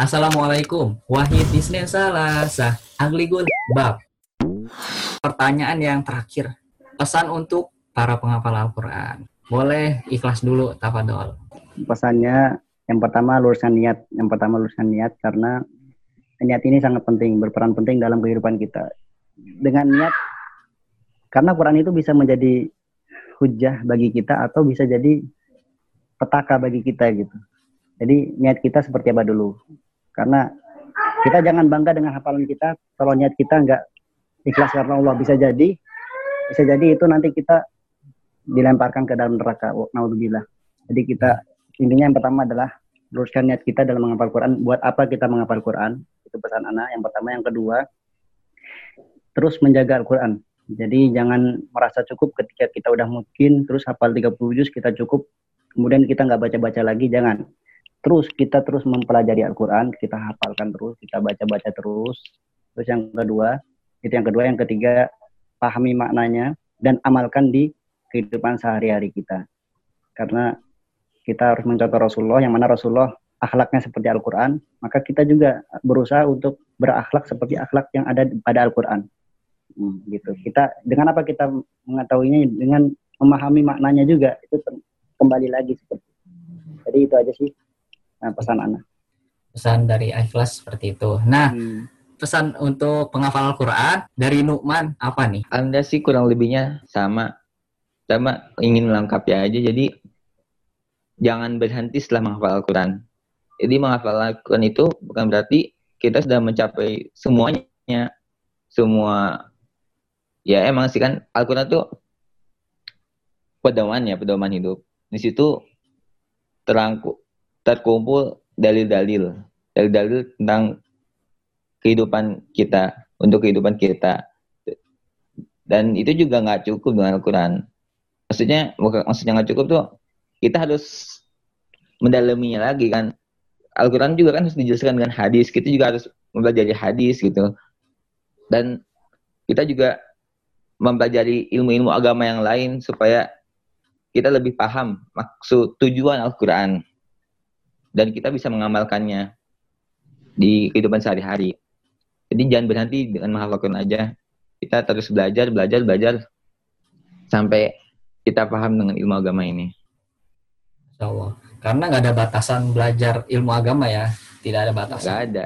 Assalamualaikum. Wahid Disney Salasa. Agligul Bab. Pertanyaan yang terakhir. Pesan untuk para penghafal Al-Quran. Boleh ikhlas dulu, Tafadol. Pesannya yang pertama luruskan niat. Yang pertama luruskan niat karena niat ini sangat penting, berperan penting dalam kehidupan kita. Dengan niat, karena Quran itu bisa menjadi hujah bagi kita atau bisa jadi petaka bagi kita gitu. Jadi niat kita seperti apa dulu? Karena kita jangan bangga dengan hafalan kita kalau niat kita nggak ikhlas karena Allah bisa jadi bisa jadi itu nanti kita dilemparkan ke dalam neraka. Naudzubillah. Jadi kita intinya yang pertama adalah luruskan niat kita dalam menghafal Quran. Buat apa kita menghafal Quran? Itu pesan anak. Yang pertama, yang kedua, terus menjaga Al-Quran. Jadi jangan merasa cukup ketika kita udah mungkin terus hafal 30 juz kita cukup kemudian kita nggak baca-baca lagi jangan terus kita terus mempelajari Al-Quran kita hafalkan terus kita baca-baca terus. Terus yang kedua itu yang kedua yang ketiga pahami maknanya dan amalkan di kehidupan sehari-hari kita. Karena kita harus mencontoh Rasulullah yang mana Rasulullah akhlaknya seperti Al-Quran maka kita juga berusaha untuk berakhlak seperti akhlak yang ada pada Al-Quran. Hmm, gitu. Kita dengan apa kita mengetahuinya? Dengan memahami maknanya juga itu kembali lagi seperti. Jadi itu aja sih nah, pesan anak. Pesan dari ikhlas seperti itu. Nah, hmm. pesan untuk penghafal Al-Quran dari Nukman apa nih? Anda sih kurang lebihnya sama. Sama ingin melengkapi aja. Jadi jangan berhenti setelah menghafal Al-Quran. Jadi menghafal Al-Quran itu bukan berarti kita sudah mencapai semuanya, semua ya emang sih kan Al-Quran tuh pedoman ya, pedoman hidup. Di situ terangku, terkumpul dalil-dalil, dalil-dalil tentang kehidupan kita, untuk kehidupan kita. Dan itu juga nggak cukup dengan Al-Quran. Maksudnya, maksudnya nggak cukup tuh, kita harus mendalaminya lagi kan. Al-Quran juga kan harus dijelaskan dengan hadis, kita juga harus mempelajari hadis gitu. Dan kita juga mempelajari ilmu-ilmu agama yang lain supaya kita lebih paham maksud tujuan Al-Quran dan kita bisa mengamalkannya di kehidupan sehari-hari. Jadi jangan berhenti dengan menghafal Quran aja. Kita terus belajar, belajar, belajar sampai kita paham dengan ilmu agama ini. Insya Allah. Karena nggak ada batasan belajar ilmu agama ya, tidak ada batasan. Nggak ada.